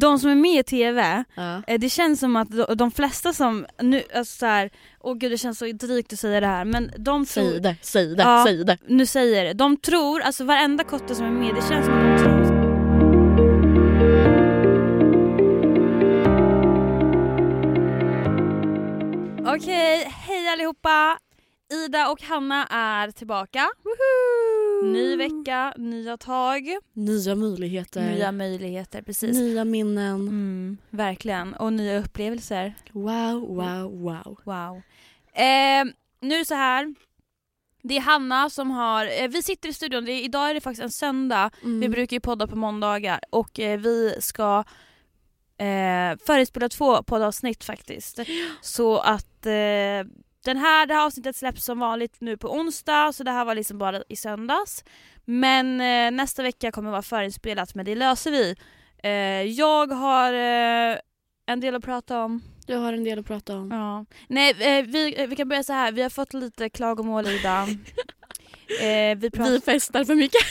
de som är med i TV, Ja. eh, det känns som att de, de flesta som, nu, alltså så här, åh gud det känns så drygt att säga det här men de tror, Säg det, säg det, Ja. säg det. nu säger det, de tror, alltså varenda kotte som är med, det känns som att de tror Okej, hej allihopa! Ida och Hanna är tillbaka. Ny vecka, nya tag, Nya möjligheter. nya möjligheter. Precis. Nya minnen. Mm, verkligen. Och nya upplevelser. Wow, wow, wow. Wow. Eh, nu är det så här. Det är Hanna som har, eh, vi sitter i studion, det är, idag är det faktiskt en söndag. Mm. Vi brukar ju podda på måndagar och eh, vi ska eh, förespela två poddavsnitt faktiskt. Så att eh, den här, det här avsnittet släpps som vanligt nu på onsdag så det här var liksom bara i söndags. Men eh, nästa vecka kommer vara förinspelat men det löser vi. Eh, jag har eh, en del att prata om. Jag har en del att prata om. Ja. Nej, eh, vi, eh, vi kan börja så här. vi har fått lite klagomål Ida. eh, vi pratar, Vi festar för mycket.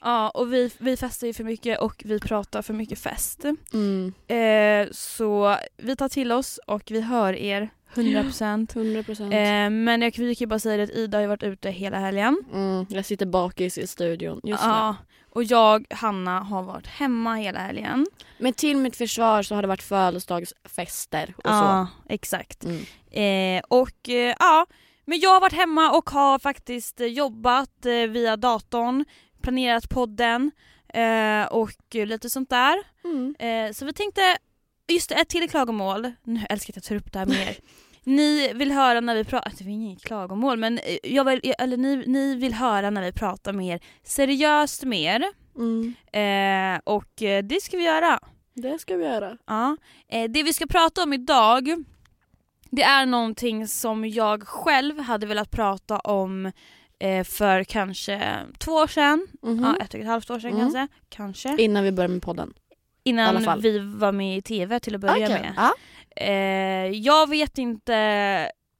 ja, och vi, vi festar ju för mycket och vi pratar för mycket fest. Mm. Så vi tar till oss och vi hör er 100%. 100 procent. Eh, men jag, vi kan ju bara säga det att Ida har ju varit ute hela helgen. Mm. Jag sitter bakis i studion just Ja, och jag, Hanna, har varit hemma hela helgen. nu. Men till mitt försvar så har det varit födelsedagsfester och Ja, exakt. så. Mm. Eh, och eh, ja, men jag har varit hemma och har faktiskt jobbat eh, via datorn, planerat podden eh, och lite sånt där. Mm. Eh, så vi tänkte, just det, ett till klagomål. Nu älskar jag att jag tar upp det här mer. Ni vill höra när vi pratar, det är inget klagomål men eh, jag vill, eller ni, ni vill höra när vi pratar mer seriöst mer. Mm. Eh, och eh, det ska vi göra. Det ska vi göra. Ja. Eh, det vi ska prata om idag det är någonting som jag själv hade velat prata om eh, för kanske två år sedan. Mhm. Ja, ett och ett halvt år sedan Mm. kanske. kanske. Innan vi börjar med podden. Innan vi var med i TV till att börja Okej. med. Ja. Eh, jag vet inte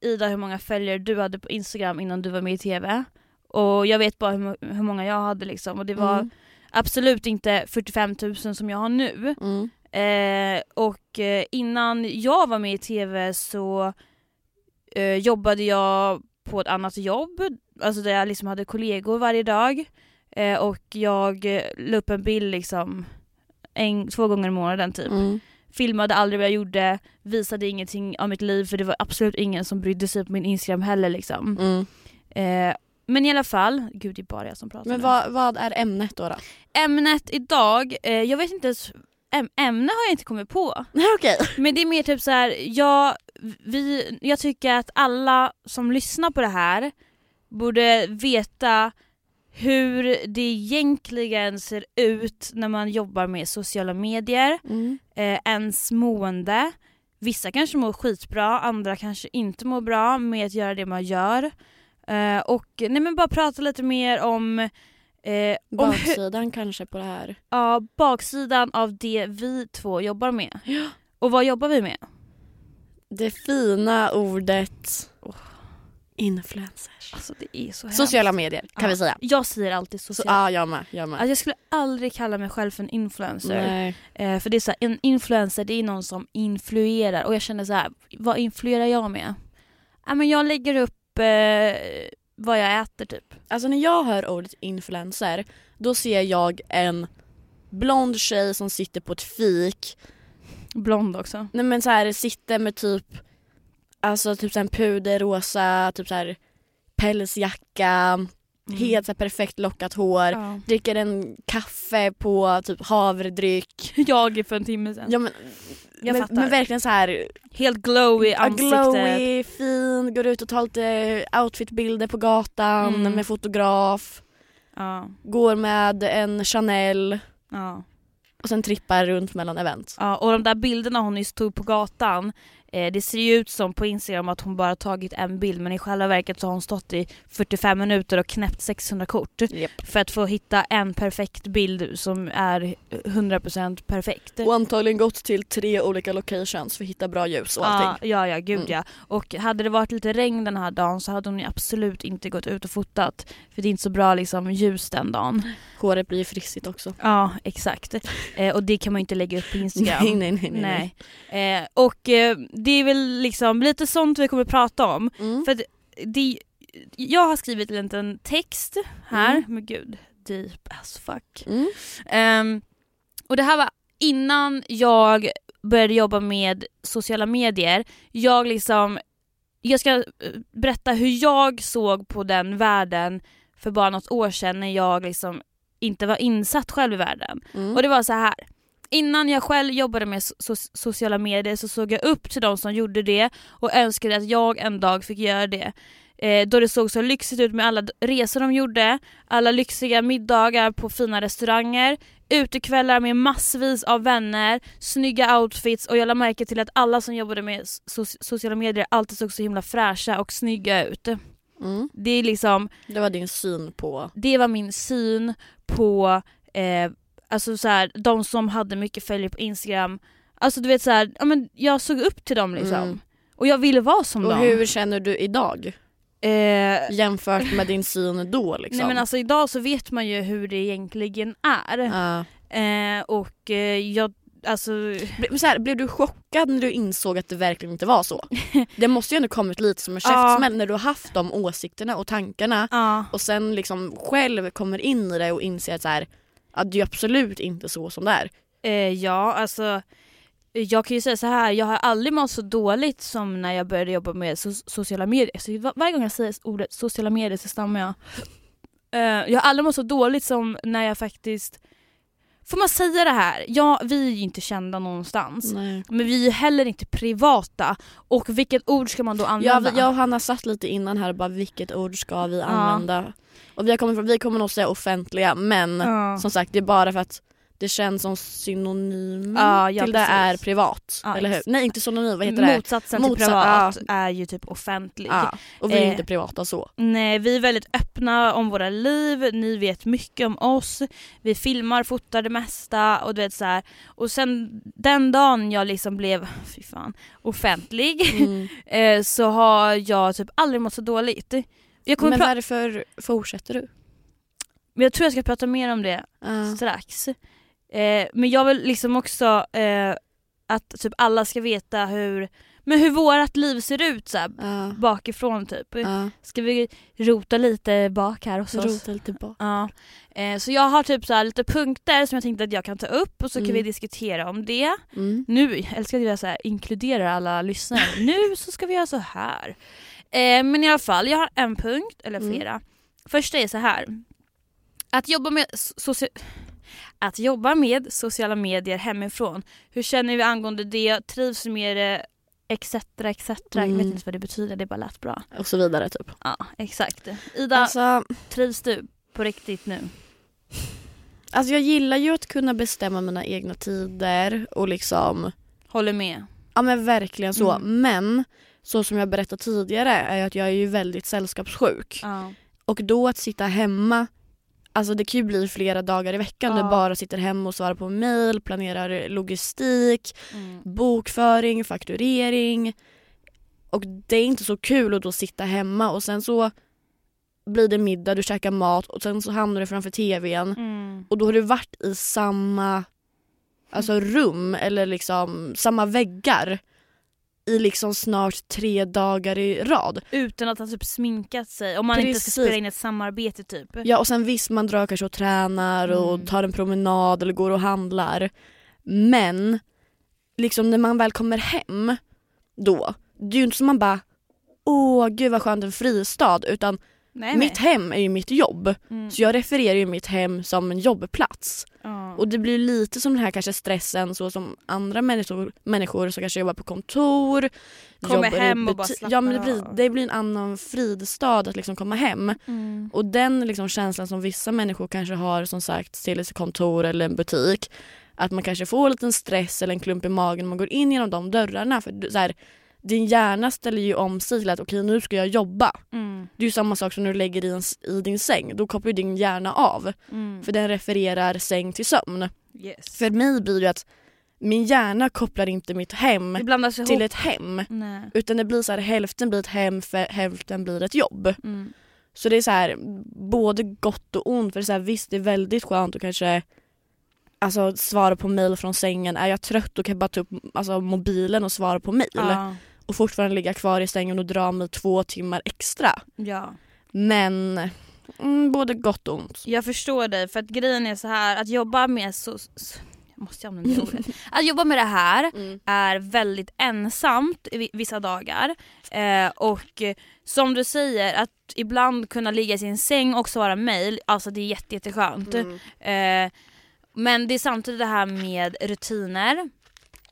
Ida hur många följare du hade på Instagram innan du var med i TV. Och jag vet bara hur, hur många jag hade liksom och det var Mm. absolut inte 45 000 som jag har nu. Mm. Eh, och eh, innan jag var med i TV så eh, jobbade jag på ett annat jobb, alltså där jag liksom hade kollegor varje dag. Eh, och jag eh, la upp en bild liksom en, två gånger i månaden typ. Mm. Filmade aldrig vad jag gjorde, visade ingenting av mitt liv för det var absolut ingen som brydde sig på min Instagram heller liksom. Mm. Eh, men i alla fall, gud det är bara jag som pratar Men vad, vad är ämnet då? då? Ämnet idag, eh, jag vet inte ens, äm- ämne har jag inte kommit på. Okej. Men det är mer typ så här, jag, vi, jag tycker att alla som lyssnar på det här borde veta hur det egentligen ser ut när man jobbar med sociala medier, Mm. eh, ens mående. Vissa kanske mår skitbra, andra kanske inte mår bra med att göra det man gör. Eh, och nej men bara prata lite mer om, eh, Baksidan kanske på det här. ja, baksidan av det vi två jobbar med. Och vad jobbar vi med? Det fina ordet influencers. Alltså det är så hemskt. Sociala medier kan Ja. vi säga. Jag säger alltid Så, sociala. ja, jag med. Jag med. Alltså jag skulle aldrig kalla mig själv för en influencer. Nej. Eh, för det är så här, en influencer det är någon som influerar och jag känner så här, vad influerar jag med? Ja, men jag lägger upp eh, vad jag äter typ. Alltså när jag hör ordet influencer då ser jag en blond tjej som sitter på ett fik. Blond också. Nej men så här sitter med typ Alltså typ så en puderrosa, typ så här pälsjacka, helt så perfekt lockat hår. Mm. Ja. Dricker en kaffe på typ havredryck. Jag för en timme sedan. Ja men, Jag men, fattar. men verkligen så här Helt glowy ja, ansiktet. glowy, fin, går ut och tar lite outfitbilder på gatan Mm. med fotograf. Ja. Går med en Chanel Ja. och sen trippar runt mellan event. ja. Och de där bilderna hon nyss tog på gatan Eh, det ser ju ut som på Instagram att hon bara tagit en bild men i själva verket så har hon stått i 45 minuter och knäppt 600 kort Japp. för att få hitta en perfekt bild som är 100% perfekt. Och antagligen gått till tre olika locations för att hitta bra ljus och allting. Ja, ja, ja gud Mm. ja. Och hade det varit lite regn den här dagen så hade hon ju absolut inte gått ut och fotat. För det är inte så bra liksom ljus den dagen. Håret blir frissigt också. Ja, exakt. Eh, och det kan man ju inte lägga upp på Instagram. Nej, nej, nej. nej. Nej. Eh, och eh, det är väl liksom lite sånt vi kommer prata om. Mm. För det, jag har skrivit en liten text här, Mm. men gud, deep as fuck. Mm. Ehm, och det här var innan jag började jobba med sociala medier. Jag liksom, jag ska eh, berätta hur jag såg på den världen för bara något år sedan när jag liksom inte var insatt själv i världen. Mm. Och det var så här. Innan jag själv jobbade med so- sociala medier så såg jag upp till de som gjorde det och önskade att jag en dag fick göra det. Eh, då det såg så lyxigt ut med alla resor de gjorde, alla lyxiga middagar på fina restauranger, utekvällar med massvis av vänner, snygga outfits och jag lade märke till att alla som jobbade med so- sociala medier alltid såg så himla fräscha och snygga ut. Mm. Det är liksom Det var din syn på... det var min syn på eh, alltså så här, de som hade mycket följare på Instagram. Alltså du vet så här, ja, men jag såg upp till dem liksom. Mm. Och jag ville vara som Och dem. hur känner du idag? Eh, Jämfört med din syn då liksom? Nej men alltså idag så vet man ju hur det egentligen är. Ja. Eh, och eh, jag, alltså Ble- så här, blev du chockad när du insåg att det verkligen inte var så? Det måste ju ändå kommit lite som en Ja. käftsmäll när du har haft de åsikterna och tankarna ja. och sen liksom själv kommer in i det och inser att så här, att det är absolut inte så som det är. Eh, ja, alltså jag kan ju säga så här, jag har aldrig mått så dåligt som när jag började jobba med so- sociala medier. Alltså, så var, varje gång jag säger ordet sociala medier så stammar jag. Eh, jag har aldrig mått så dåligt som när jag faktiskt Får man säga det här? Ja, vi är ju inte kända någonstans. Nej. Men vi är heller inte privata. Och vilket ord ska man då Jag, använda? jag och Hanna satt lite innan här och bara vilket ord ska vi använda? Och vi, från- vi kommer nog säga offentliga men Ja. som sagt det är bara för att det känns som synonym Ja, ja, till det precis. är privat. Ja, eller hur? Nej inte synonym, vad heter det? Motsatsen Motsa- till privat är ju typ offentlig. Och vi är Eh, inte privata så. Nej, vi är väldigt öppna om våra liv, ni vet mycket om oss, vi filmar, fotar det mesta och du vet så här. Och sen den dagen jag liksom blev, fy fan, offentlig Mm. eh, så har jag typ aldrig mått så dåligt. Men varför fortsätter du? jag tror jag ska prata mer om det Ja. strax. Eh, men jag vill liksom också eh, att typ alla ska veta hur, men hur vårat liv ser ut så här, Ja. bakifrån typ. Ja. Ska vi rota lite bak här hos oss? Rota lite bak. Ja. Eh, så jag har typ så här lite punkter som jag tänkte att jag kan ta upp och så kan Mm. vi diskutera om det. Mm. Nu, jag älskar att jag så här inkluderar alla lyssnare. nu så ska vi göra så här. Eh, men i alla fall, jag har en punkt, eller Mm. flera. Första är så här. Att jobba med soci- att jobba med sociala medier hemifrån. Hur känner vi angående det? Trivs med det? Etc, etc. Jag Mm. vet inte vad det betyder, det bara lät bra. Och så vidare typ. Ja, exakt. Ida, Alltså, trivs du på riktigt nu? alltså jag gillar ju att kunna bestämma mina egna tider och liksom Håller med. Ja men verkligen så. Mm. Men så som jag berättade tidigare är att jag är ju väldigt sällskapssjuk. Ja. Och då att sitta hemma, alltså det kan ju bli flera dagar i veckan. Ja. Du bara sitter hemma och svarar på mail, planerar logistik, Mm. bokföring, fakturering. Och det är inte så kul att då sitta hemma och sen så blir det middag, du käkar mat och sen så hamnar du framför tvn Mm. och då har du varit i samma alltså rum eller liksom samma väggar i liksom snart tre dagar i rad. Utan att ha typ sminkat sig. Om man inte ska Precis. spela in ett samarbete typ. Ja och sen visst man drar kanske och tränar och Mm. tar en promenad eller går och handlar. Men liksom när man väl kommer hem då, det är ju inte som man bara åh gud vad skönt en fristad utan Nej, mitt hem är ju mitt jobb. Mm. Så jag refererar ju mitt hem som en jobbplats. Ja. Och det blir lite som den här kanske stressen så som andra människor, människor som kanske jobbar på kontor. Kommer hem och bara slappnar Ja men det blir, det blir en annan fridstad att liksom komma hem. Mm. Och den liksom känslan som vissa människor kanske har som sagt till ett kontor eller en butik. Att man kanske får en liten stress eller en klump i magen när man går in genom de dörrarna. För så här, din hjärna ställer ju om sig till att okej nu ska jag jobba. Mm. Det är ju samma sak som när du lägger dig i, din säng. Då kopplar din hjärna av. Mm. För den refererar säng till sömn. Yes. För mig blir det att min hjärna kopplar inte mitt hem ihop. till ett hem. Nej. Utan det blir så här hälften blir ett hem för hälften blir ett jobb. Mm. Så det är så här både gott och ont. För det är så här, visst det är väldigt skönt att kanske alltså, svara på mail från sängen. Är jag trött då kan jag bara ta upp alltså, mobilen och svara på mail. Ja. Och fortfarande ligga kvar i sängen och dra mig två timmar extra. ja. Men mm, både gott och ont. Jag förstår dig för att grejen är så här att jobba med så, så jag måste använda det ordet. Att jobba med det här är väldigt ensamt vissa dagar. Eh, och som du säger, att ibland kunna ligga i sin säng och svara mail, alltså det är jätte, jätteskönt. Mm. Eh, men det är samtidigt det här med rutiner.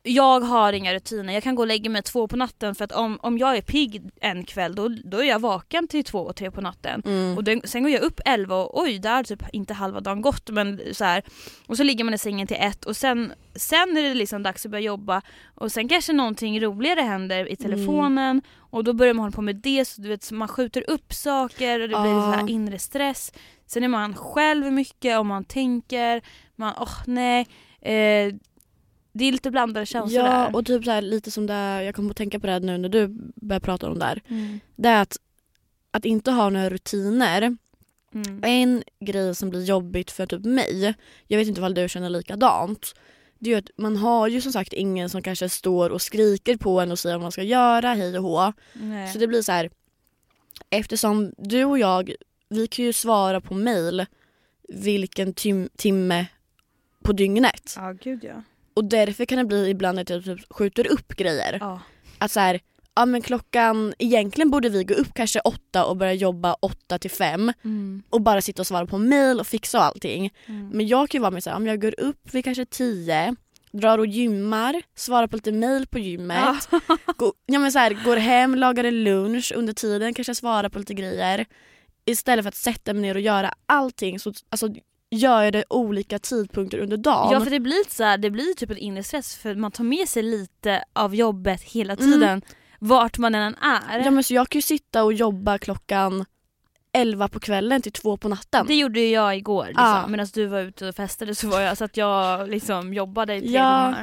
Jag har inga rutiner, jag kan gå och lägga mig två på natten för att om, om jag är pigg en kväll då, då är jag vaken till två och tre på natten. Mm. Och den, sen går jag upp 11 och oj, där har typ inte halva dagen gått men så här. Och så ligger man i sängen till ett och sen, sen är det liksom dags att börja jobba och sen kanske någonting roligare händer i telefonen och då börjar man hålla på med det så du vet så man skjuter upp saker och det blir så här inre stress. Sen är man själv mycket och man tänker, man åh nej. Eh, det är lite blandade känslor Ja där. och typ så här, lite som det jag kommer att tänka på det nu när du börjar prata om det här. Mm. Det är att, att inte ha några rutiner. Mm. En grej som blir jobbigt för typ mig, jag vet inte om du känner likadant. Det är ju att man har ju som sagt ingen som kanske står och skriker på en och säger vad man ska göra, hej och hå. Nej. Så det blir så här. Eftersom du och jag, vi kan ju svara på mail vilken tim- timme på dygnet. Ja gud ja. Och därför kan det bli ibland att jag typ skjuter upp grejer. ja. Att så här, ja men klockan, egentligen borde vi gå upp kanske åtta och börja jobba åtta till fem Mm. och bara sitta och svara på mail och fixa och allting. Mm. Men jag kan ju vara med såhär, om jag går upp vid kanske tio, drar och gymmar, svarar på lite mail på gymmet, gå, ja, men så här, går hem, lagar en lunch under tiden, kanske svarar på lite grejer. Istället för att sätta mig ner och göra allting så alltså, gör jag det olika tidpunkter under dagen. Ja för det blir så här, det blir typ en inre stress för man tar med sig lite av jobbet hela Mm. tiden. Vart man än är. Ja, men så jag kan ju sitta och jobba klockan 11 på kvällen till två på natten. Det gjorde ju jag igår liksom. Ja. medan du var ute och festade så var jag så att jag liksom jobbade i tre Ja.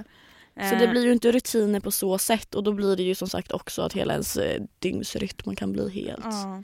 Så det Eh, blir ju inte rutiner på så sätt och då blir det ju som sagt också att hela ens eh, dygnsrytm kan bli helt... ja.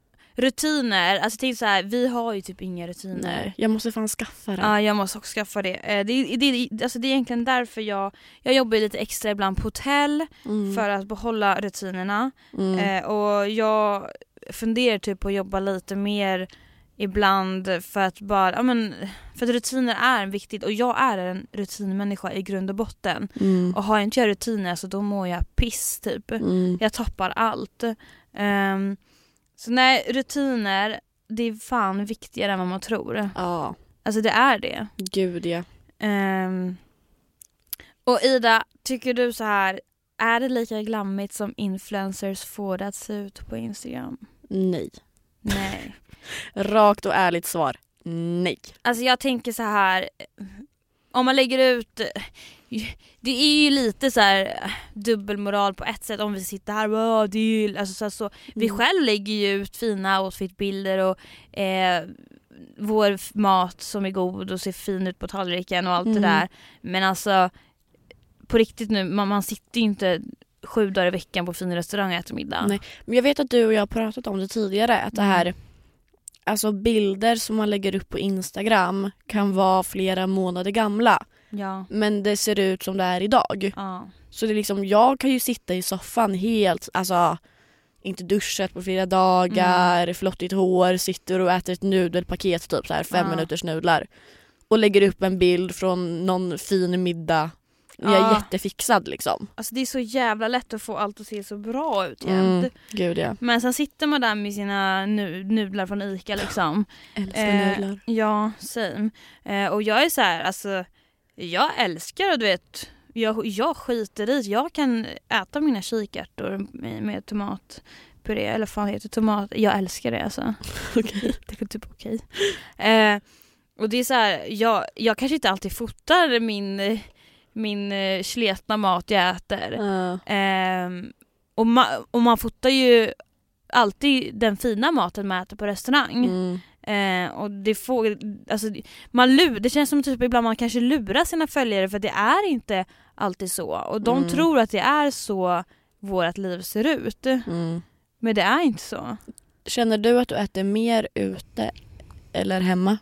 rutiner, alltså tänk så här, vi har ju typ inga rutiner. Nej, jag måste fan skaffa det. Ja jag måste också skaffa det. Eh, det, är- det, är- alltså det är egentligen därför jag, jag jobbar lite extra ibland på hotell Mm. för att behålla rutinerna. Mm. Eh, och jag funderar typ på att jobba lite mer ibland för att bara, ja men för att rutiner är viktigt och jag är en rutinmänniska i grund och botten. Mm. Och har jag inte jag rutiner så då mår jag piss typ. Mm. Jag tappar allt. Ehm, så nej, rutiner det är fan viktigare än vad man tror. Ja, Alltså det är det. gud ja. Ehm, och Ida, tycker du så här är det lika glammigt som influencers får det att se ut på Instagram? Nej. Nej. Rakt och ärligt svar, nej. Alltså jag tänker så här om man lägger ut det är ju lite så här dubbelmoral på ett sätt om vi sitter här och det är ju, alltså så, så. Vi Mm. själv lägger ju ut fina outfitbilder och eh, vår mat som är god och ser fin ut på tallriken och allt Mm. det där. Men alltså på riktigt nu, man, man sitter ju inte sju dagar i veckan på fin restaurang och äter middag. Nej. Men jag vet att du och jag har pratat om det tidigare, att det Mm. här Alltså bilder som man lägger upp på Instagram kan vara flera månader gamla Ja. men det ser ut som det är idag. ja. Så det är liksom, jag kan ju sitta i soffan helt, alltså inte duschat på flera dagar, Mm. flottigt hår, sitter och äter ett nudelpaket typ så här fem Ja. minuters nudlar. Och lägger upp en bild från någon fin middag Jag är Ja. jättefixad liksom. Alltså det är så jävla lätt att få allt att se så bra ut jämt. Mm, gud ja. Men sen sitter man där med sina nu, nudlar från ICA liksom. Älskar Eh, nudlar. Ja, same. Eh, och jag är så här, alltså jag älskar du vet, jag, jag skiter i, jag kan äta mina kikärtor med, med tomatpuré eller fan heter tomat, jag älskar det alltså. Okej. Det är typ okej. Eh, och det är så här, jag, jag kanske inte alltid fotar min, min eh, sletna mat jag äter. Ja. Ehm, och, ma- och man fotar ju alltid den fina maten man äter på restaurang. Mm. Eh, och det får, alltså, man lur, det känns som typ ibland man kanske lurar sina följare för det är inte alltid så. Och de Mm. tror att det är så vårt liv ser ut. Mm. Men det är inte så. Känner du att du äter mer ute eller hemma?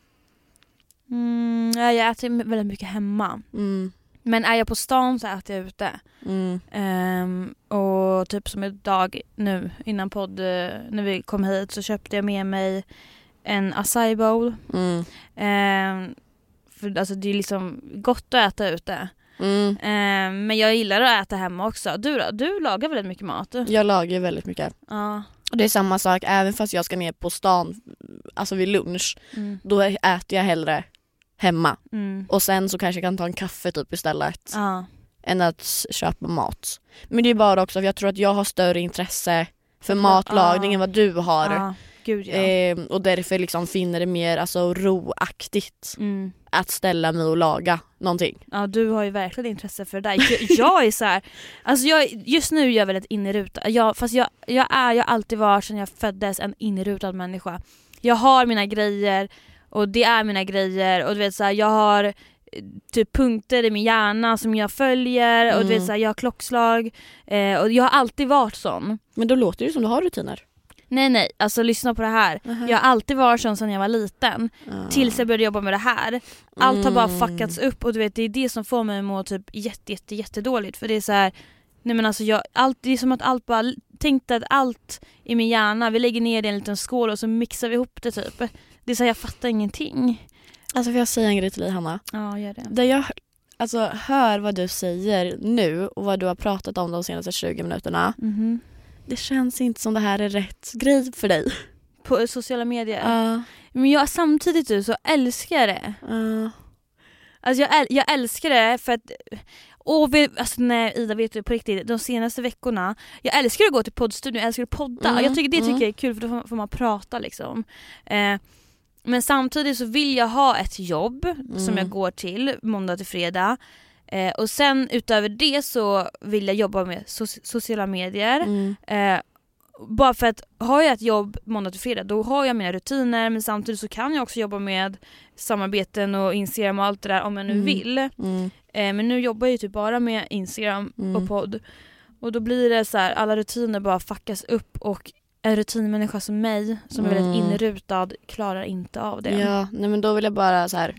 Mm, ja, jag äter väldigt mycket hemma. Mm. Men är jag på stan så äter jag ute. Mm. Ehm, och typ som idag nu innan podd, eh, när vi kom hit så köpte jag med mig en acai bowl. Mm. Ehm, för alltså det är liksom gott att äta ute. Mm. Ehm, men jag gillar att äta hemma också. Du då? Du lagar väldigt mycket mat? Jag lagar väldigt mycket. Ja. Och det är samma sak även fast jag ska ner på stan, alltså vid lunch, Mm. då äter jag hellre hemma. Mm. Och sen så kanske jag kan ta en kaffe typ istället Ja. än att köpa mat. Men det är bara också för jag tror att jag har större intresse för matlagning än vad du har. Ja. Gud ja. Ehm, och därför liksom finner det mer alltså, roaktigt Mm. att ställa mig och laga någonting. Ja du har ju verkligen intresse för det där. Jag, jag är så här, alltså jag, just nu är jag väldigt innerutad. Jag, fast jag, jag är, jag har alltid varit sedan jag föddes en innerutad människa. Jag har mina grejer och det är mina grejer och du vet så här, jag har eh, typ punkter i min hjärna som jag följer och du vet Mm. så här, jag har klockslag eh, och jag har alltid varit sån. Men då låter det som du har rutiner. Nej nej, alltså lyssna på det här. Jag har alltid varit sån sedan jag var liten. Ah. Tills jag började jobba med det här. Allt har bara Mm. fuckats upp och du vet det är det som får mig att må typ jätte jätte jättedåligt för det är så här. Nej men alltså jag, allt, det är som att allt bara, tänk att allt i min hjärna, vi lägger ner det i en liten skål och så mixar vi ihop det typ. Det är så här, jag fattar ingenting. Alltså får jag säga en grej till dig Hanna? Ja gör det. Där jag alltså, hör vad du säger nu och vad du har pratat om de senaste 20 minuterna. Mhm. Det känns inte som det här är rätt grej för dig. På sociala medier. Ja. Men jag samtidigt du, så älskar jag det. ja. Alltså jag, äl- jag älskar det för att och vi, alltså nej Ida vet du på riktigt, de senaste veckorna, jag älskar att gå till poddstudion, jag älskar att podda. Mm, jag tycker, det tycker mm. jag är kul för då får, får man prata liksom. Eh, men samtidigt så vill jag ha ett jobb som Mm. jag går till måndag till fredag. Eh, och sen utöver det så vill jag jobba med so- sociala medier. Mm. Eh, bara för att har jag ett jobb måndag till fredag då har jag mina rutiner men samtidigt så kan jag också jobba med samarbeten och Instagram och allt det där om jag nu Mm. vill. Mm. Eh, men nu jobbar jag ju typ bara med Instagram Mm. och podd. Och då blir det så här, alla rutiner bara fuckas upp och en rutinmänniska som mig som är väldigt Mm. inrutad klarar inte av det. Ja, nej men då vill jag bara så här.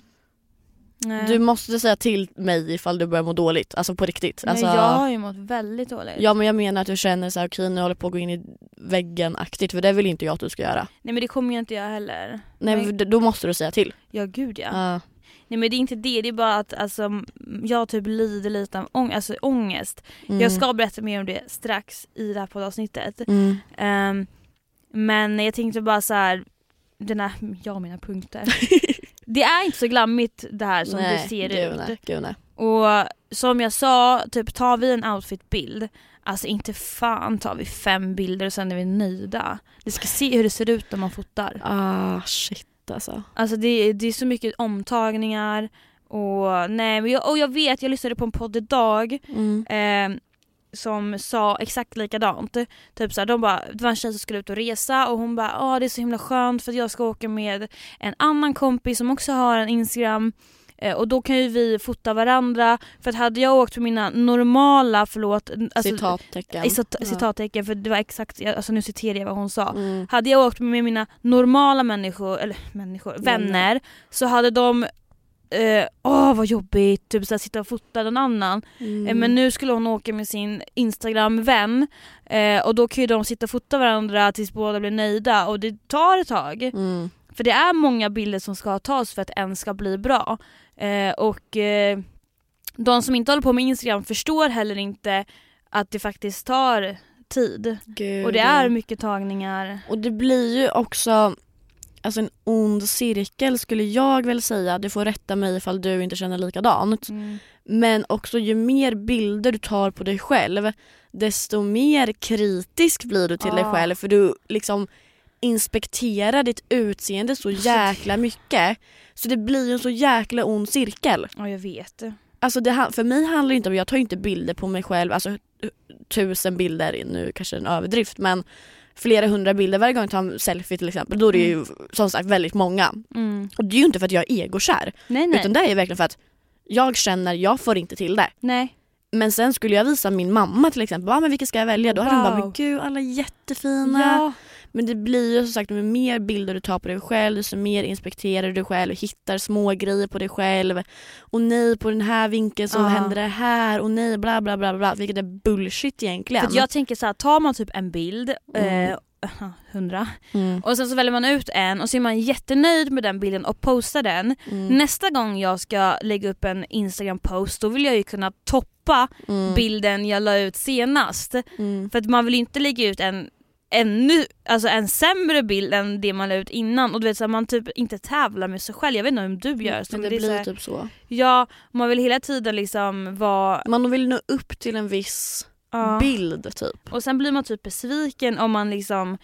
Nej. Du måste säga till mig ifall du börjar må dåligt. Alltså på riktigt. Nej, Alltså, jag har ju mått väldigt dåligt. Ja men jag menar att du känner så här, okej nu håller jag på att gå in i väggen aktigt för det vill inte jag att du ska göra. Nej men det kommer jag inte göra heller. Nej Men- men då måste du säga till. Ja gud ja. Ja. Nej men det är inte det, det är bara att alltså, jag typ lider lite av ång- alltså, ångest. Mm. Jag ska berätta mer om det strax i det här poddavsnittet. Mm. Ehm, men jag tänkte bara så här, den här, jag och mina punkter. det är inte så glammigt det här som nej, det ser gud, ut. Nej, gud, nej. Och som jag sa, typ tar vi en outfitbild, alltså inte fan tar vi fem bilder och sen är vi nöjda. Vi ska se hur det ser ut när man fotar. Ah shit alltså. Alltså det, det är så mycket omtagningar och nej men jag, och jag vet, jag lyssnade på en podd idag Mm. eh, som sa exakt likadant. Typ såhär, de bara, det var en tjej som skulle ut och resa och hon bara ah det är så himla skönt för att jag ska åka med en annan kompis som också har en Instagram eh, och då kan ju vi fota varandra för att hade jag åkt med mina normala, förlåt, alltså, Citattecken. i cit- Ja. citattecken för det var exakt, alltså nu citerar jag vad hon sa. Mm. Hade jag åkt med mina normala människor, eller människor, Vänner. vänner, så hade de eh, Åh vad jobbigt, typ såhär, sitta och fota någon annan. Mm. Eh, men nu skulle hon åka med sin instagram-vän eh, och då kan ju de sitta och fota varandra tills båda blir nöjda och det tar ett tag. Mm. För det är många bilder som ska tas för att en ska bli bra. Eh, och eh, de som inte håller på med Instagram förstår heller inte att det faktiskt tar tid. Gud, Och det är mycket tagningar. Och det blir ju också alltså en ond cirkel skulle jag väl säga. Du får rätta mig ifall du inte känner likadant. Men också ju mer bilder du tar på dig själv desto mer kritisk blir du till dig Ja. själv för du liksom inspekterar ditt utseende så jäkla mycket. Så det blir ju en så jäkla ond cirkel. Ja jag vet. Alltså det, för mig handlar det inte om, jag tar inte bilder på mig själv, alltså tusen bilder, nu kanske en överdrift men flera hundra bilder varje gång jag tar en selfie till exempel, då är det ju som sagt väldigt många. Mm. Och det är ju inte för att jag är egokär Nej nej. utan det är verkligen för att jag känner, jag får inte till det. nej. Men sen skulle jag visa min mamma till exempel, ah, men vilka ska jag välja? Då hade hon bara, Wow. men gud alla är jättefina. Ja. Men det blir ju som sagt, med mer bilder du tar på dig själv, desto mer inspekterar du dig själv och hittar små grejer på dig själv. Och nej, på den här vinkeln så Ja. händer det här och nej, bla bla bla bla. Vilket är bullshit egentligen. För jag tänker så här, tar man typ en bild, Mm. eh, hundra, mm. och sen så väljer man ut en och så är man jättenöjd med den bilden och postar den. Mm. Nästa gång jag ska lägga upp en Instagram-post då vill jag ju kunna toppa Mm. bilden jag la ut senast. Mm. För att man vill ju inte lägga ut en ännu, alltså en sämre bild än det man la ut innan och du vet så här, man typ inte tävlar med sig själv, jag vet inte om du gör så Men det så blir här, typ så. Ja, man vill hela tiden liksom vara... Man vill nå upp till en viss ja. bild typ. Och sen blir man typ besviken om man liksom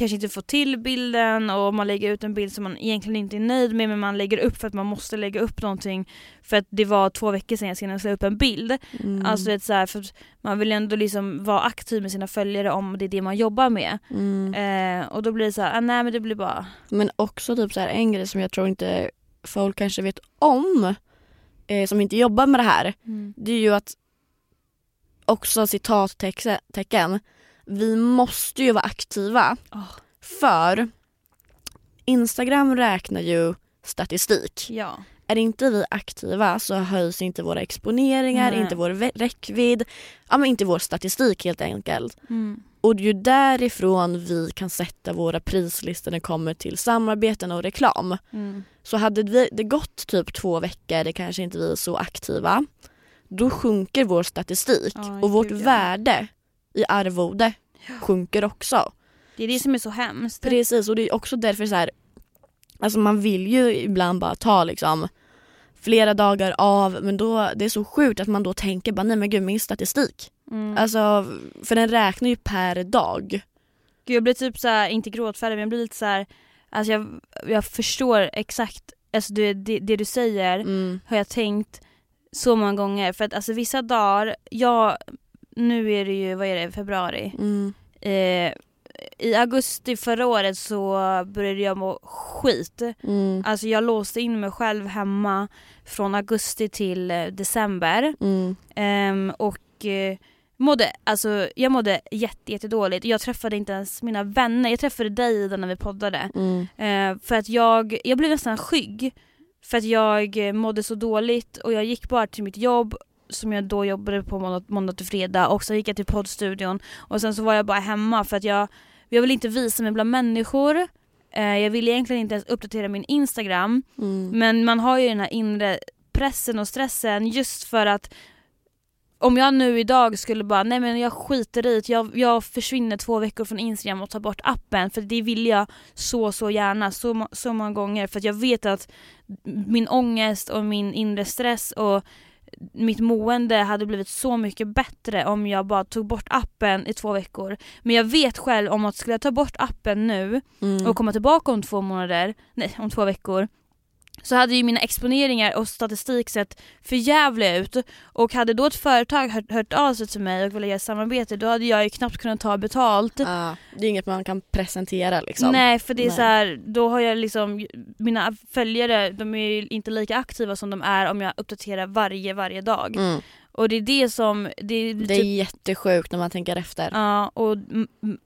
kanske inte får till bilden och man lägger ut en bild som man egentligen inte är nöjd med men man lägger upp för att man måste lägga upp någonting för att det var två veckor sedan jag senast la upp en bild. Mm. Alltså det så här, för att man vill ändå liksom vara aktiv med sina följare om det är det man jobbar med. mm. Eh, och då blir det så här, ah, nej men det blir bara... Men också typ så här, en grej som jag tror inte folk kanske vet om, eh, som inte jobbar med det här, det är ju att också citattecken, vi måste ju vara aktiva. Åh. För Instagram räknar ju statistik. Ja. Är inte vi aktiva så höjs inte våra exponeringar, Nej. inte vår räckvidd, ja men inte vår statistik helt enkelt. Mm. Och det är ju därifrån vi kan sätta våra prislistor när det kommer till samarbeten och reklam. Mm. Så hade vi, det gått typ två veckor, det kanske inte vi är så aktiva, då sjunker vår statistik Ja, och vårt gud, ja. värde i arvode sjunker också. Det är det som är så hemskt. Precis och det är också därför så här, alltså man vill ju ibland bara ta liksom flera dagar av men då, det är så sjukt att man då tänker bara nej men gud min statistik. Mm. Alltså för den räknar ju per dag. Gud, jag blir typ så här, inte gråtfärdig men jag blir lite så här, alltså jag, jag förstår exakt, alltså det, det, det du säger Mm. har jag tänkt så många gånger för att alltså vissa dagar, jag, nu är det ju, vad är det, februari. Mm. Eh, I augusti förra året så började jag må skit. Mm. Alltså jag låste in mig själv hemma från augusti till eh, december. Mm. Ehm, och eh, mådde, alltså, jag mådde jätte, jättedåligt. Jag träffade inte ens mina vänner. Jag träffade dig Ida när vi poddade. Mm. Eh, för att jag, jag blev nästan skygg. För att jag eh, mådde så dåligt och jag gick bara till mitt jobb som jag då jobbade på måndag, måndag till fredag och så gick jag till poddstudion och sen så var jag bara hemma för att jag, jag vill inte visa mig bland människor. Eh, jag vill egentligen inte ens uppdatera min Instagram. Mm. Men man har ju den här inre pressen och stressen just för att om jag nu idag skulle bara, nej men jag skiter i det, jag, jag försvinner två veckor från Instagram och tar bort appen för det vill jag så så gärna så, så många gånger för att jag vet att min ångest och min inre stress och mitt mående hade blivit så mycket bättre om jag bara tog bort appen i två veckor. Men jag vet själv om att skulle jag ta bort appen nu Mm. och komma tillbaka om två månader, nej om två veckor så hade ju mina exponeringar och statistik sett för jävliga ut och hade då ett företag hört, hört av sig till mig och ville göra samarbete då hade jag ju knappt kunnat ta betalt. Ja, det är inget man kan presentera liksom. Nej för det är Nej. så här, då har jag liksom, mina följare de är ju inte lika aktiva som de är om jag uppdaterar varje, varje dag. Mm. Och det är det som, det är, Det är typ, jättesjukt när man tänker efter. Ja, och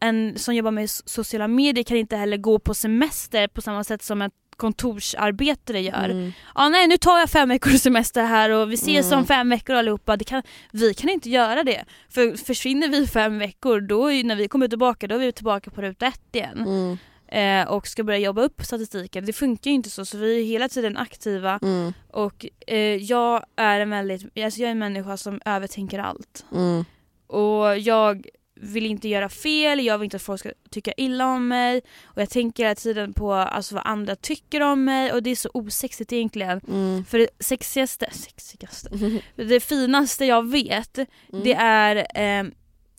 en som jobbar med sociala medier kan inte heller gå på semester på samma sätt som ett kontorsarbetare gör. Mm. Ja nej nu tar jag fem veckors semester här och vi ses Mm. om fem veckor allihopa. Det kan, vi kan inte göra det. För försvinner vi fem veckor då när vi kommer tillbaka då är vi tillbaka på ruta ett igen. Mm. eh, och ska börja jobba upp statistiken. Det funkar ju inte så så vi är hela tiden aktiva Mm. och eh, jag är en väldigt, alltså jag är en människa som övertänker allt. Mm. Och jag vill inte göra fel, jag vill inte att folk ska tycka illa om mig och jag tänker hela tiden på alltså, vad andra tycker om mig och det är så osexigt egentligen. Mm. För det sexigaste, sexigaste, det finaste jag vet det är eh,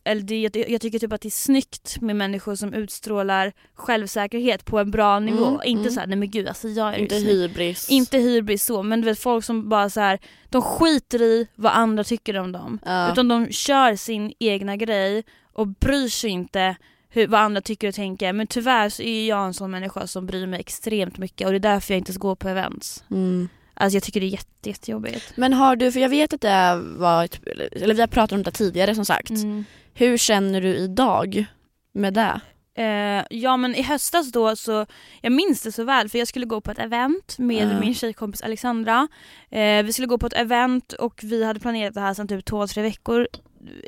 eller det, jag, jag tycker typ att det är snyggt med människor som utstrålar självsäkerhet på en bra nivå. Mm, Inte mm. såhär, nej men gud alltså jag är Inte hybris. Inte hybris så, men du vet folk som bara så här, de skiter i vad andra tycker om dem. Ja. Utan de kör sin egna grej och bryr sig inte hur, vad andra tycker och tänker. Men tyvärr så är jag en sån människa som bryr mig extremt mycket och det är därför jag inte går på events. Mm. Alltså jag tycker det är jätte, jättejobbigt. Men har du, för jag vet att det var ett, eller vi har pratat om det tidigare som sagt. Mm. Hur känner du idag med det? Eh, ja men i höstas då så, jag minns det så väl för jag skulle gå på ett event med Ja. min tjejkompis Alexandra. Eh, vi skulle gå på ett event och vi hade planerat det här sedan typ två, tre veckor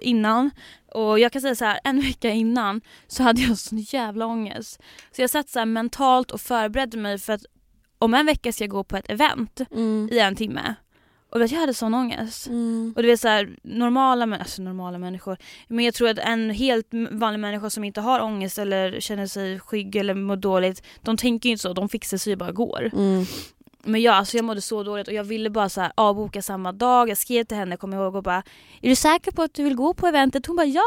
innan. Och jag kan säga så här, en vecka innan så hade jag sån jävla ångest. Så jag satt så mentalt och förberedde mig för att om en vecka ska jag gå på ett event Mm. i en timme. Och jag hade sån ångest. Mm. Och du vet såhär, normala, alltså normala människor, men jag tror att en helt vanlig människa som inte har ångest eller känner sig skygg eller mår dåligt, de tänker ju inte så, de fixar sig ju bara går. Mm. Men jag, alltså jag mådde så dåligt och jag ville bara så här avboka samma dag, jag skrev till henne, kommer jag ihåg och bara Är du säker på att du vill gå på eventet? Hon bara ja!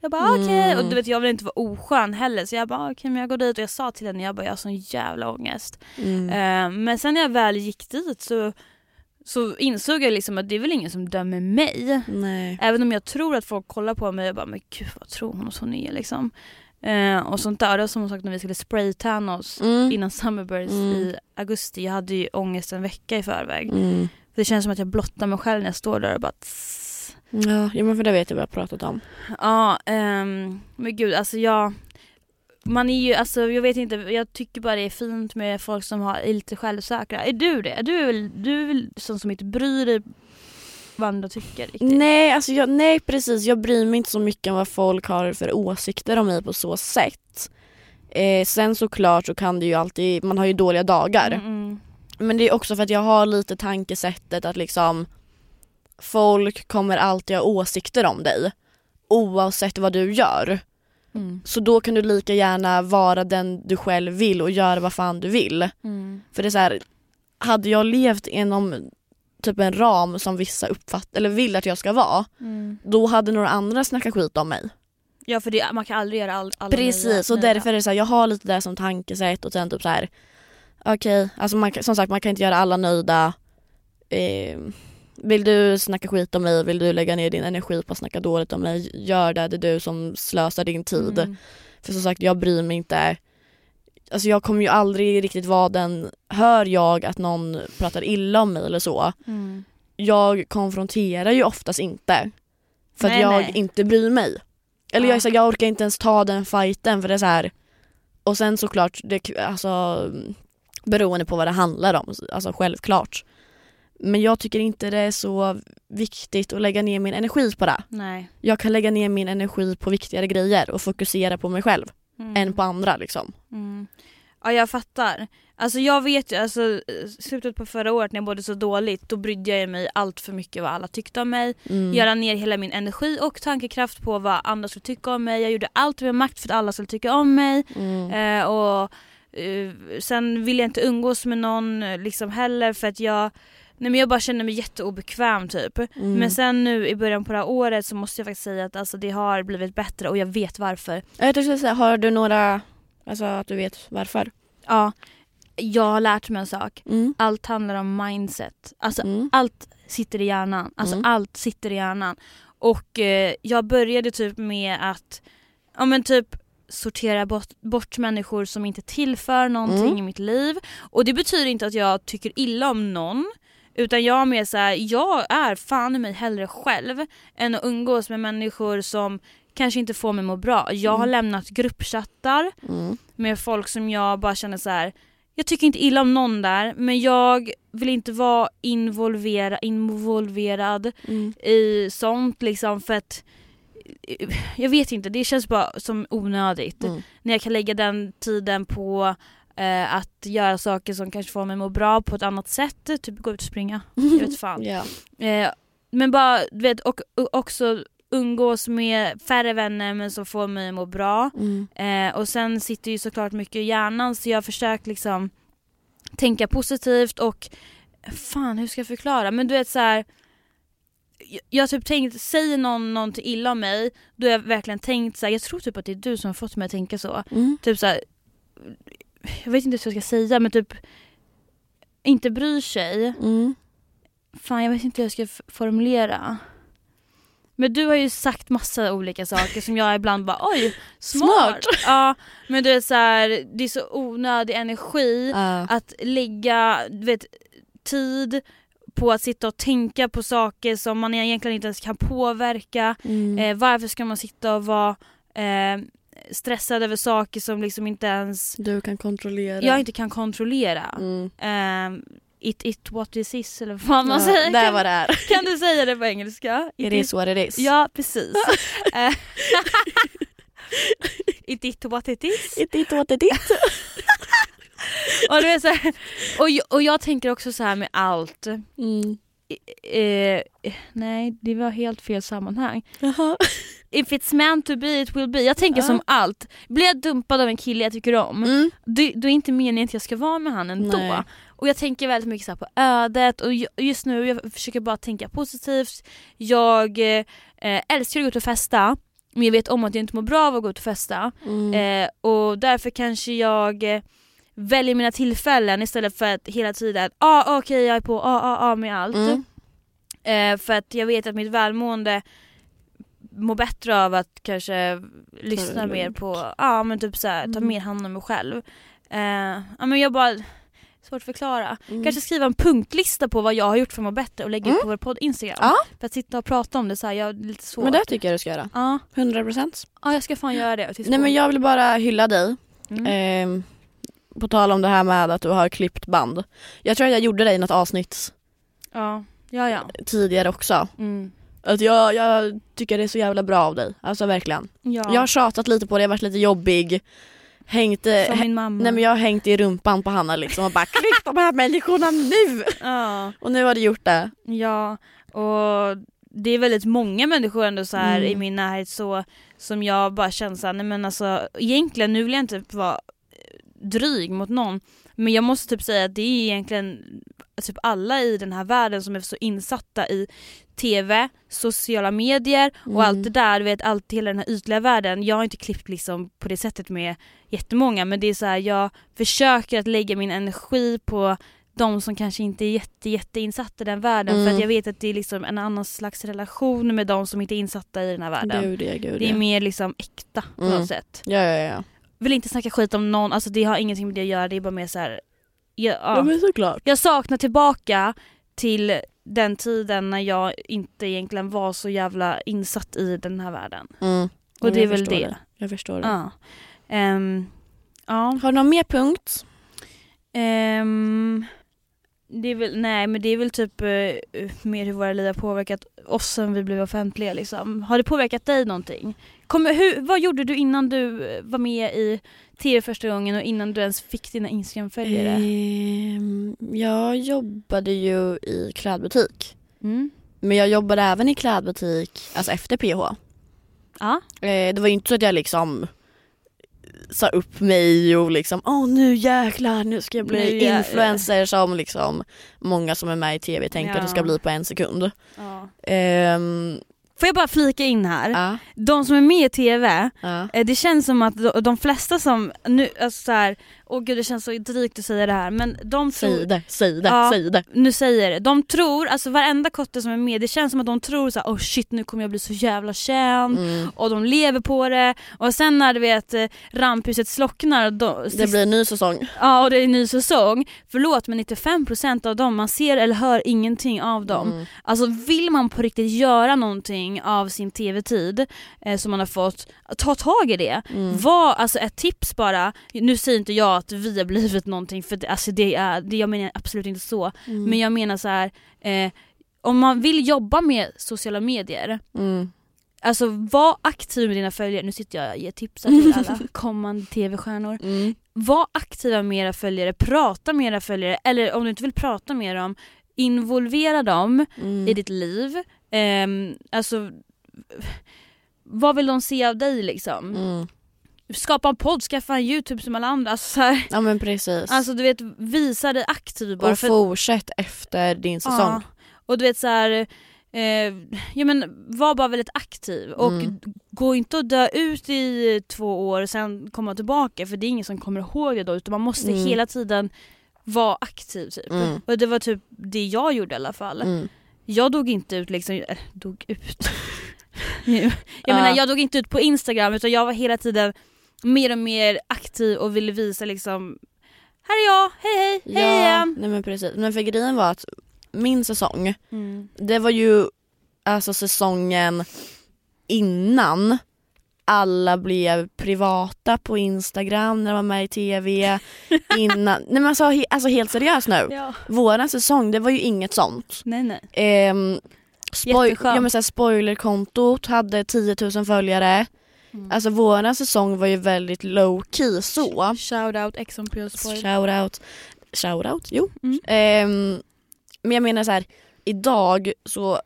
Jag bara okej, Mm. och du vet jag vill inte vara oskön heller så jag bara okej men jag går dit och jag sa till henne, jag bara jag har sån jävla ångest. Mm. Eh, men sen när jag väl gick dit så, så insåg jag liksom att det är väl ingen som dömer mig. Nej. Även om jag tror att folk kollar på mig och bara men gud vad tror hon att hon är liksom. Eh, och sånt där. Var som sagt när vi skulle spraytanna oss Mm. innan Summerburst Mm. i augusti. Jag hade ju ångest en vecka i förväg. Mm. Det känns som att jag blottar mig själv när jag står där och bara tss. Ja, men för det vet jag vad jag har pratat om. Ja, ehm, men gud alltså jag man är ju, alltså jag vet inte, jag tycker bara det är fint med folk som har, är lite självsäkra. Är du det? Du är väl, du är väl sån som inte bryr dig vad andra tycker riktigt? Nej, alltså jag, nej precis, jag bryr mig inte så mycket om vad folk har för åsikter om mig på så sätt. Eh, sen såklart så kan det ju alltid, man har ju dåliga dagar. Mm, mm. Men det är också för att jag har lite tankesättet att liksom folk kommer alltid ha åsikter om dig oavsett vad du gör. Mm. Så då kan du lika gärna vara den du själv vill och göra vad fan du vill. Mm. För det är så här, hade jag levt inom typ en ram som vissa uppfattar eller vill att jag ska vara, Mm. då hade några andra snackat skit om mig. Ja för det, man kan aldrig göra all, alla Precis, och därför är det så här, jag har lite det som tankesätt och sen typ så här. okej, alltså man, som sagt man kan inte göra alla nöjda. Eh, vill du snacka skit om mig, vill du lägga ner din energi på att snacka dåligt om mig, gör det, det är du som slösar din tid. Mm. För som sagt, jag bryr mig inte. Alltså jag kommer ju aldrig riktigt vara den, hör jag att någon pratar illa om mig eller så, Mm. jag konfronterar ju oftast inte. För Nej, att jag nej. inte bryr mig. Eller Ja. jag, är så här, jag orkar inte ens ta den fighten för det är så här. Och sen såklart, det, alltså, beroende på vad det handlar om, alltså självklart. Men jag tycker inte det är så viktigt att lägga ner min energi på det. Nej. Jag kan lägga ner min energi på viktigare grejer och fokusera på mig själv Mm. än på andra liksom. Mm. Ja jag fattar. Alltså jag vet ju, alltså eh, slutet på förra året när jag mådde så dåligt då brydde jag mig allt för mycket vad alla tyckte om mig. Mm. Göra ner hela min energi och tankekraft på vad andra skulle tycka om mig. Jag gjorde allt med makt för att alla skulle tycka om mig. Mm. Eh, och eh, Sen ville jag inte umgås med någon eh, liksom heller för att jag Nej men jag bara kände mig jätteobekväm typ. Mm. Men sen nu i början på det här året så måste jag faktiskt säga att alltså, det har blivit bättre och jag vet varför. Jag tänkte säga, har du några, alltså att du vet varför? Ja, jag har lärt mig en sak. Mm. Allt handlar om mindset. Alltså Mm. allt sitter i hjärnan. Alltså Mm. allt sitter i hjärnan. Och eh, jag började typ med att, ja men typ sortera bort, bort människor som inte tillför någonting Mm. i mitt liv. Och det betyder inte att jag tycker illa om någon. Utan jag är mer såhär, jag är fan i mig hellre själv än att umgås med människor som kanske inte får mig må bra. Jag har Mm. lämnat gruppchattar Mm. med folk som jag bara känner så här. Jag tycker inte illa om någon där men jag vill inte vara involvera, involverad Mm. i sånt liksom för att jag vet inte, det känns bara som onödigt. Mm. När jag kan lägga den tiden på eh, att göra saker som kanske får mig att må bra på ett annat sätt, typ gå ut och springa. Jag vet fan. Ja. Eh, men bara, du vet, och, och också umgås med färre vänner men som får mig att må bra. Mm. Eh, och sen sitter ju såklart mycket i hjärnan så jag har försökt liksom tänka positivt och fan hur ska jag förklara? Men du vet så här. Jag, jag har typ tänkt, säger någon någonting illa om mig, då har jag verkligen tänkt så här, jag tror typ att det är du som har fått mig att tänka så. Mm. Typ så här, jag vet inte vad jag ska säga men typ inte bryr sig. Mm. Fan jag vet inte hur jag ska formulera. Men du har ju sagt massa olika saker som jag ibland bara oj, smart. Smart. Ja, men du är så här, det är så onödig energi Ja. att lägga du vet, tid på att sitta och tänka på saker som man egentligen inte ens kan påverka. Mm. Eh, varför ska man sitta och vara eh, stressad över saker som liksom inte ens Du kan kontrollera. jag inte kan kontrollera. Mm. Eh, it, it what it is eller vad fan man Ja, säger. Där var det är. kan du säga det på engelska? It is what it is. Ja precis. Eh, it it what it is. It is what it is. Och, du är så här, och, jag, och jag tänker också så här med allt. Mm. Eh, nej det var helt fel sammanhang. Jaha. If it's meant to be it will be. Jag tänker Ja. som allt. Blir jag dumpad av en kille jag tycker om, Mm. då, då är inte meningen att jag ska vara med han ändå. Nej. Och jag tänker väldigt mycket så här på ödet och ju- just nu jag försöker bara tänka positivt. Jag eh, älskar att gå ut och festa men jag vet om att jag inte mår bra av att gå ut och festa. Mm. Eh, och därför kanske jag eh, väljer mina tillfällen istället för att hela tiden ah, okej jag är på ah, ah, ah med allt. Mm. Eh, för att jag vet att mitt välmående mår bättre av att kanske lyssna mer på, ja men typ såhär, ta Mm. mer hand om mig själv. Eh, ja men jag bara, svårt att förklara. Mm. Kanske skriva en punktlista på vad jag har gjort för att må bättre och lägga ut Mm. på vår podd Instagram. Ja. För att sitta och prata om det så här, jag är lite svårt. Men det tycker jag du ska göra. Ja, 100 procent. ja jag ska fan göra det. Nej men jag vill bara hylla dig. mm. Ehm, på tal om det här med att du har klippt band. Jag tror att jag gjorde det i något avsnitt Ja, ja ja. tidigare också. Mm. Att jag, jag tycker det är så jävla bra av dig. Alltså verkligen. ja. Jag har tjatat lite på det, jag har varit lite jobbig. Hängt, eh, Som min mamma. nej men jag har hängt i rumpan på Hanna liksom och bara klipp de här människorna nu! Ja. Och nu har du gjort det. Ja, och det är väldigt många människor ändå så här Mm. i min närhet så som jag bara känner såhär, nej men alltså egentligen nu vill jag inte vara dryg mot någon men jag måste typ säga att det är egentligen typ alla i den här världen som är så insatta i TV, sociala medier och Mm. allt det där, du vet allt hela den här ytliga världen. Jag har inte klippt liksom på det sättet med jättemånga men det är så här, jag försöker att lägga min energi på de som kanske inte är jätte, jätte insatta i den världen för Mm. att jag vet att det är liksom en annan slags relation med de som inte är insatta i den här världen. Gud ja, gud det är mer liksom äkta på Mm. något sätt. Ja ja ja. Vill inte snacka skit om någon, alltså det har ingenting med det att göra, det är bara mer så här. Jag, ja. Ja men såklart. jag saknar tillbaka till den tiden när jag inte egentligen var så jävla insatt i den här världen. Mm. Och det är väl förstår det. Jag förstår det. Ja. Ehm, ja. Har du någon mer punkt? Ehm, det är väl, nej men det är väl typ eh, mer hur våra liv har påverkat oss sen vi blev offentliga liksom. Har det påverkat dig någonting? Kommer, hur, vad gjorde du innan du eh, var med i TV första gången och innan du ens fick dina Instagram-följare? Ehm, jag jobbade ju i klädbutik. Mm. Men jag jobbade även i klädbutik, alltså efter PH. Ja. Eh, det var ju inte så att jag liksom sa upp mig och liksom åh nu jäklar nu ska jag bli Nu influencer som liksom många som är med i TV tänker att det ska Ja. bli på en sekund. ja. Ehm, Får jag bara flika in här? ja, De som är med i TV, ja. eh, det känns som att de, de flesta som, nu, alltså så här, åh gud det känns så drygt att säga det här men de tror, Säg det, säg det, Ja. säg det. nu säger det, de tror, alltså varenda kotte som är med, det känns som att de tror så här, oh shit nu kommer jag bli så jävla känd Mm. och de lever på det och sen när du vet eh, rampljuset slocknar, då, Det blir en ny säsong. ja och det är en ny säsong, förlåt men 95% av dem, man ser eller hör ingenting av dem. Mm. Alltså vill man på riktigt göra någonting av sin TV-tid eh, som man har fått, ta tag i det. Mm. Var, alltså ett tips bara, nu säger inte jag att vi har blivit någonting för det, alltså det är, det, jag menar absolut inte så. Mm. Men jag menar så här, eh, om man vill jobba med sociala medier, Mm. Alltså var aktiv med dina följare, nu sitter jag och ger tips till alla kommande tv-stjärnor. Mm. Var aktiva med era följare, prata med era följare eller om du inte vill prata med dem, involvera dem Mm. i ditt liv. Ehm, alltså, vad vill de se av dig liksom? Mm. Skapa en podd, skaffa en youtube som alla andra. Alltså, så här, Ja men precis. alltså du vet, visa dig aktiv bara. och för- fortsätt efter din säsong. Ja. Och du vet så här, eh, ja men var bara väldigt aktiv och Mm. gå inte och dö ut i två år och sen komma tillbaka för det är ingen som kommer ihåg det då utan man måste Mm. hela tiden vara aktiv typ. Mm. Och det var typ det jag gjorde i alla fall. Mm. Jag dog inte ut liksom, äh, dog ut. jag Ja. menar jag dog inte ut på instagram utan jag var hela tiden mer och mer aktiv och ville visa liksom här är jag, hej hej, hej Ja, igen. nej men precis. Men för grejen var att min säsong, Mm. det var ju alltså säsongen innan alla blev privata på Instagram när de var med i TV. Innan, nej men alltså, he, alltså helt seriöst nu. Ja. Våran säsong det var ju inget sånt. Nej nej. Ehm, spoil, ja, men så här, spoilerkontot hade 10 000 följare. Mm. Alltså våran säsong var ju väldigt low key så. Shoutout Ex on Pure. Shoutout. Shoutout, jo. Mm. Ehm, men jag menar så här, idag så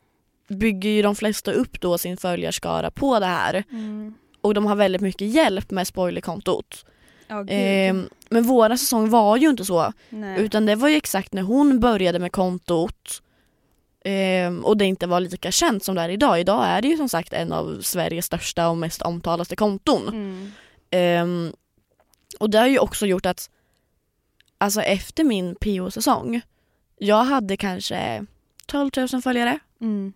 bygger ju de flesta upp då sin följarskara på det här. Mm. Och de har väldigt mycket hjälp med spoilerkontot. Gud. Ehm, men våran säsong var ju inte så. Nej. Utan det var ju exakt när hon började med kontot ehm, och det inte var lika känt som det är idag. Idag är det ju som sagt en av Sveriges största och mest omtalaste konton. Mm. Ehm, och det har ju också gjort att alltså efter min PO-säsong, jag hade kanske 12 000 följare. Mm.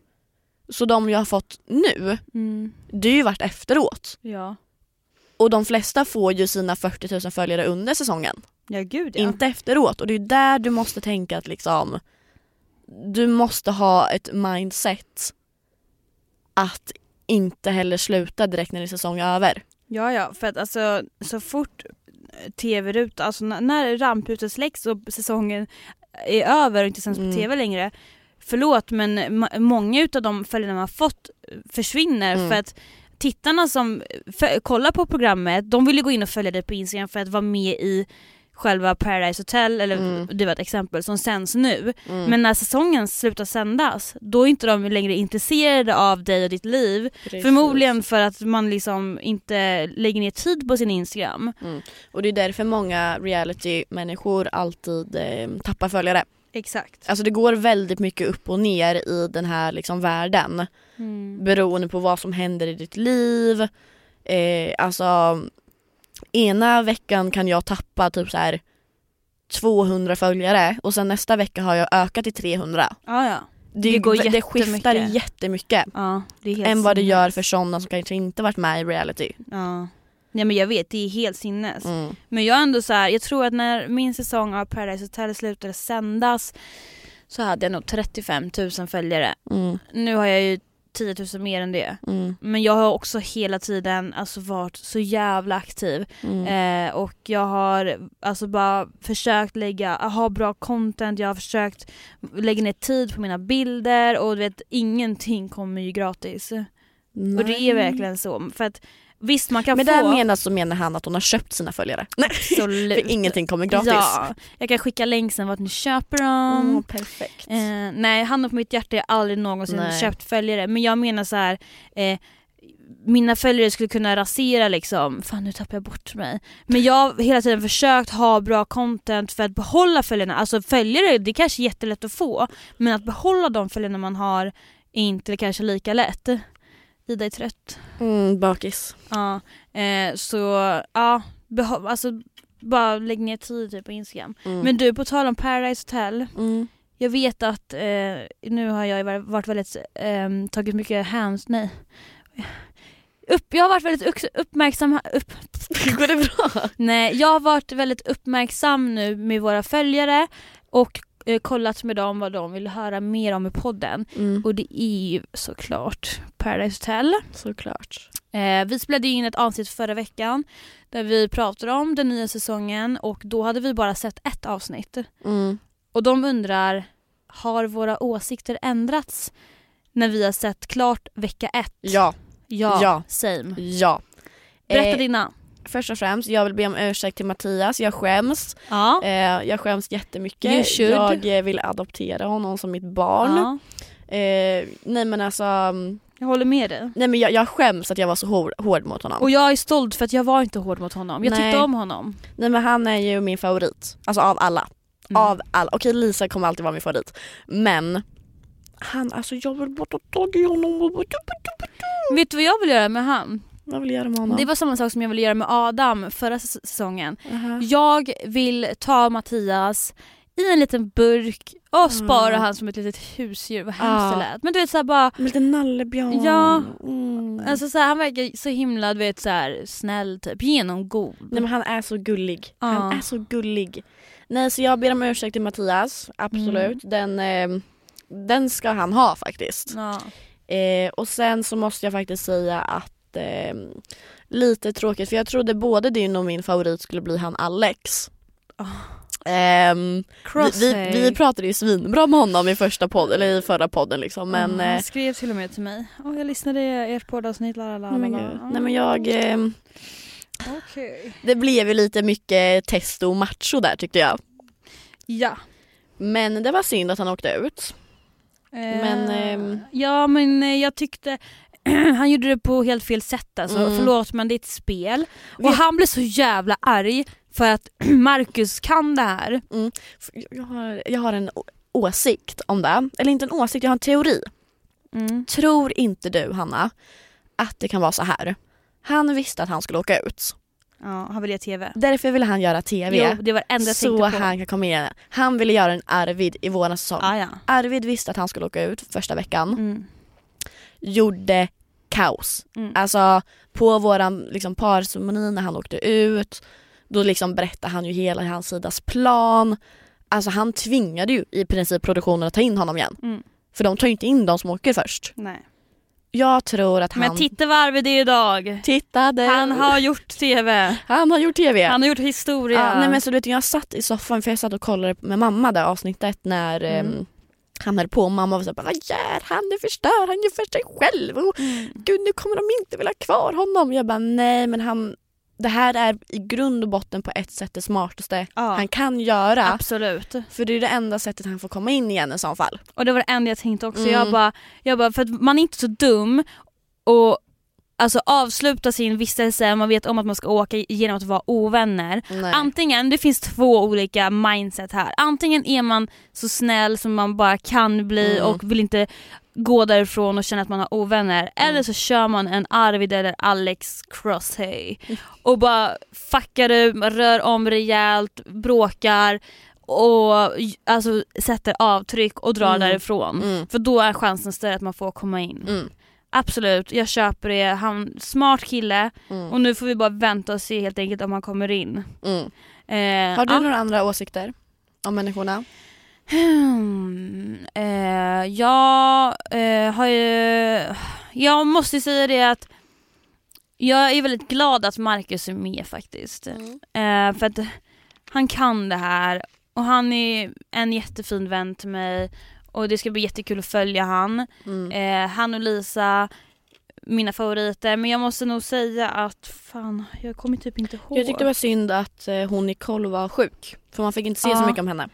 Så de jag har fått nu, Mm. det har ju varit efteråt. Ja. Och de flesta får ju sina 40 000 följare under säsongen. Ja gud ja. Inte efteråt. Och det är där du måste tänka att liksom du måste ha ett mindset att inte heller sluta direkt när din säsong är över. Ja ja, för att alltså så fort tv-ruta, alltså när, rampljuset släcks och säsongen är över och inte sänds Mm. på tv längre. Förlåt men många utav de följarna man fått försvinner Mm. för att tittarna som f- kollar på programmet de vill ju gå in och följa dig på Instagram för att vara med i själva Paradise Hotel, eller Mm. det var ett exempel som sänds nu. Mm. Men när säsongen slutar sändas, då är inte de längre intresserade av dig och ditt liv. Förmodligen för att man liksom inte lägger ner tid på sin Instagram. Och det är därför många reality-människor alltid eh, tappar följare. Exakt. Alltså det går väldigt mycket upp och ner i den här liksom världen. Mm. Beroende på vad som händer i ditt liv. Eh, alltså ena veckan kan jag tappa typ så här 200 följare och sen nästa vecka har jag ökat till 300. Ja, ja. Det, Det går det skiftar jättemycket. ja det är helt Än vad det gör för sådana som kanske inte varit med i reality. Ja. Nej men jag vet, det är helt sinnes. Mm. Men jag är ändå så här, jag tror att när min säsong av Paradise Hotel slutade sändas så hade jag nog 35 000 följare. Mm. Nu har jag ju 10 000 mer än det. Mm. Men jag har också hela tiden alltså varit så jävla aktiv. Mm. Eh, och jag har alltså bara försökt lägga, ha bra content, jag har försökt lägga ner tid på mina bilder och du vet ingenting kommer ju gratis. Och det är verkligen så. För att visst man kan Men få... där menas så menar han att hon har köpt sina följare. Nej, Absolut. för ingenting kommer gratis. Ja, jag kan skicka länksen vart ni köper dem. Mm, perfekt. Eh, nej, handen på mitt hjärta, jag har aldrig någonsin Nej. köpt följare. Men jag menar så här. Eh, mina följare skulle kunna rasera liksom, fan nu tappar jag bort mig. Men jag har hela tiden försökt ha bra content för att behålla följarna. Alltså följare, det är kanske är jättelätt att få. Men att behålla de följarna man har är inte kanske lika lätt. Ida är trött. Mm, bakis. Ja, eh, så ja, beho- alltså bara lägg ner tid typ på Instagram. Mm. Men du, på tal om Paradise Hotel. Mm. Jag vet att eh, nu har jag var- varit väldigt, eh, tagit mycket hands, nej. Upp, jag har varit väldigt uppmärksam, upp, Går det bra? nej, jag har varit väldigt uppmärksam nu med våra följare och eh, kollat med dem vad de vill höra mer om i podden. Mm. Och det är ju såklart Paradise Hotel. Såklart. Eh, vi spelade in ett avsnitt förra veckan där vi pratade om den nya säsongen och då hade vi bara sett ett avsnitt. Mm. Och de undrar, har våra åsikter ändrats när vi har sett klart vecka ett? Ja, Ja, Ja. same. Ja. Berätta Eh, dina. Först och främst, jag vill be om ursäkt till Mattias. Jag skäms. Ja. Eh, jag skäms jättemycket. Jag eh, vill adoptera honom som mitt barn. ja. Eh, nej men alltså, mm, Jag håller med dig. nej men jag, jag skäms att jag var så hård, hård mot honom. Och jag är stolt för att jag var inte hård mot honom. Jag Nej. tyckte om honom. Nej men han är ju min favorit. Alltså av alla. Mm. Av alla. Okej Lisa kommer alltid vara min favorit. Men han, alltså jag vill bara ta tag i honom. Vet du vad jag vill göra med han? Vad vill jag göra med honom? Det var samma sak som jag ville göra med Adam förra säs- säsongen. Aha. Jag vill ta Mattias i en liten burk och spara Mm. han som ett litet husdjur. Vad hemskt Ja. det lät. Men du vet såhär bara, En liten nallebjörn. Ja. Mm. alltså så här, han verkar så himla du vet, så här, snäll typ, genomgod. Nej men han är så gullig. Ja. Han är så gullig. Nej så jag ber om ursäkt till Mattias, absolut. Mm. Den, eh, den ska han ha faktiskt. Ja. Eh, och sen så måste jag faktiskt säga att eh, lite tråkigt för jag trodde både din och min favorit skulle bli han Alex. Ah. Ehm, vi, vi, pratade ju svinbra med honom i första podden, eller i förra podden liksom men eh, han skrev till och med till mig. Åh, jag lyssnade i ert poddavsnitt. la, la, la, nej, men, jag, eh, Okej. det blev ju lite mycket testo och macho där tyckte jag. Ja. Men det var synd att han åkte ut. Men, Eh, ehm, Ja men eh, jag tyckte han gjorde det på helt fel sätt alltså. Mm. Förlåt men det är ett spel. Och Vet- han blev så jävla arg för att Marcus kan det här. F- Jag har, jag har en åsikt om det. Eller inte en åsikt, jag har en teori. Mm. Tror inte du Hanna att det kan vara så här? Han visste att han skulle åka ut. Ja, han ville göra TV. Därför ville han göra TV. Jo, det var enda jag så på. han kan komma igen. Han ville göra en Arvid i våran säsong. Ah, ja. Arvid visste att han skulle åka ut första veckan. Mm. Gjorde kaos. Mm. Alltså på våran liksom, parceremoni när han åkte ut. Då liksom berättade han ju hela hans sidas plan. Alltså han tvingade ju i princip produktionen att ta in honom igen. Mm. För de tar ju inte in de som åker först. Nej. Jag tror att han... Men titta vad Arvid är idag. Tittade. Han har gjort TV. han har gjort TV. Han har gjort historia. Ja, nej men så du vet jag satt i soffan för jag satt och kollade med mamma det avsnittet när Mm. mm. Han höll på och mamma var såhär vad gör han? Nu förstör han ju för sig själv och Mm. gud nu kommer de inte vilja ha kvar honom. Jag bara nej men han det här är i grund och botten på ett sätt det smartaste Ja. han kan göra. Absolut. För det är det enda sättet han får komma in igen i så fall. Och det var det enda jag tänkte också. Mm. Jag, bara, jag bara, för att man är inte så dum och alltså avsluta sin vistelse, man vet om att man ska åka genom att vara ovänner. Nej. Antingen, det finns två olika mindset här. Antingen är man så snäll som man bara kan bli Mm. och vill inte gå därifrån och känna att man har ovänner. Mm. Eller så kör man en Arvid eller Alex Crosshay och bara fuckar ur, rör om rejält, bråkar och alltså, sätter avtryck och drar Mm. därifrån. Mm. För då är chansen större att man får komma in. Mm. Absolut, jag köper det. Han smart kille Mm. och nu får vi bara vänta och se helt enkelt om han kommer in. Mm. Eh, Har du ja. några andra åsikter om människorna? Hmm, eh, jag eh, har ju... Jag måste säga det att jag är väldigt glad att Marcus är med faktiskt. Eh, för att han kan det här och han är en jättefin vän till mig och det ska bli jättekul att följa han. Mm. Eh, han och Lisa, mina favoriter. Men jag måste nog säga att fan, jag kommer typ inte ihåg. Jag tyckte det var synd att eh, hon Nicole var sjuk. För man fick inte se Ja. så mycket om henne.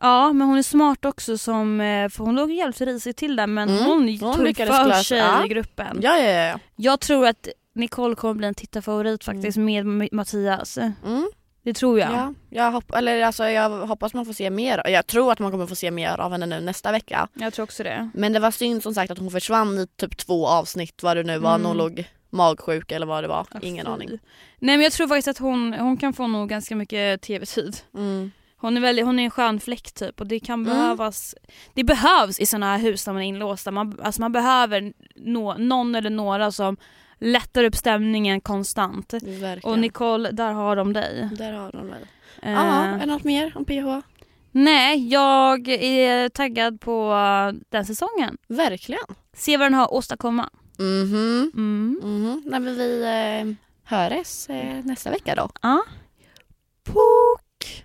Ja men hon är smart också som, eh, för hon låg jävligt risigt till där men Mm, hon, hon tog för sig ja. i gruppen. Ja, ja, ja. Jag tror att Nicole kommer bli en tittarfavorit faktiskt med M- Mattias. Mm. Det tror jag. Ja, jag, hopp, eller, alltså, jag hoppas man får se mer. Jag tror att man kommer få se mer av henne nu nästa vecka. Jag tror också det. Men det var synd som sagt att hon försvann i typ två avsnitt vad det nu var. Mm. När hon låg magsjuk eller vad det var. Ah, Ingen fy. aning. Nej men jag tror faktiskt att hon, hon kan få nog ganska mycket tv-tid. Mm. Hon är, väldigt, hon är en skön fläkt typ och det kan Mm. behövas Det behövs i såna här hus där man är inlåsta. Man, alltså man behöver nå, någon eller några som lättar upp stämningen konstant. Verkligen. Och Nicole, där har de dig. Där har de. Eh, Ja, är det något mer om PH? nej, jag är taggad på den säsongen. Verkligen. Se vad den har att åstadkomma. Mhm. Mm. Mhm. Nej, men vi eh, höres eh, nästa vecka då. Ja. Pok!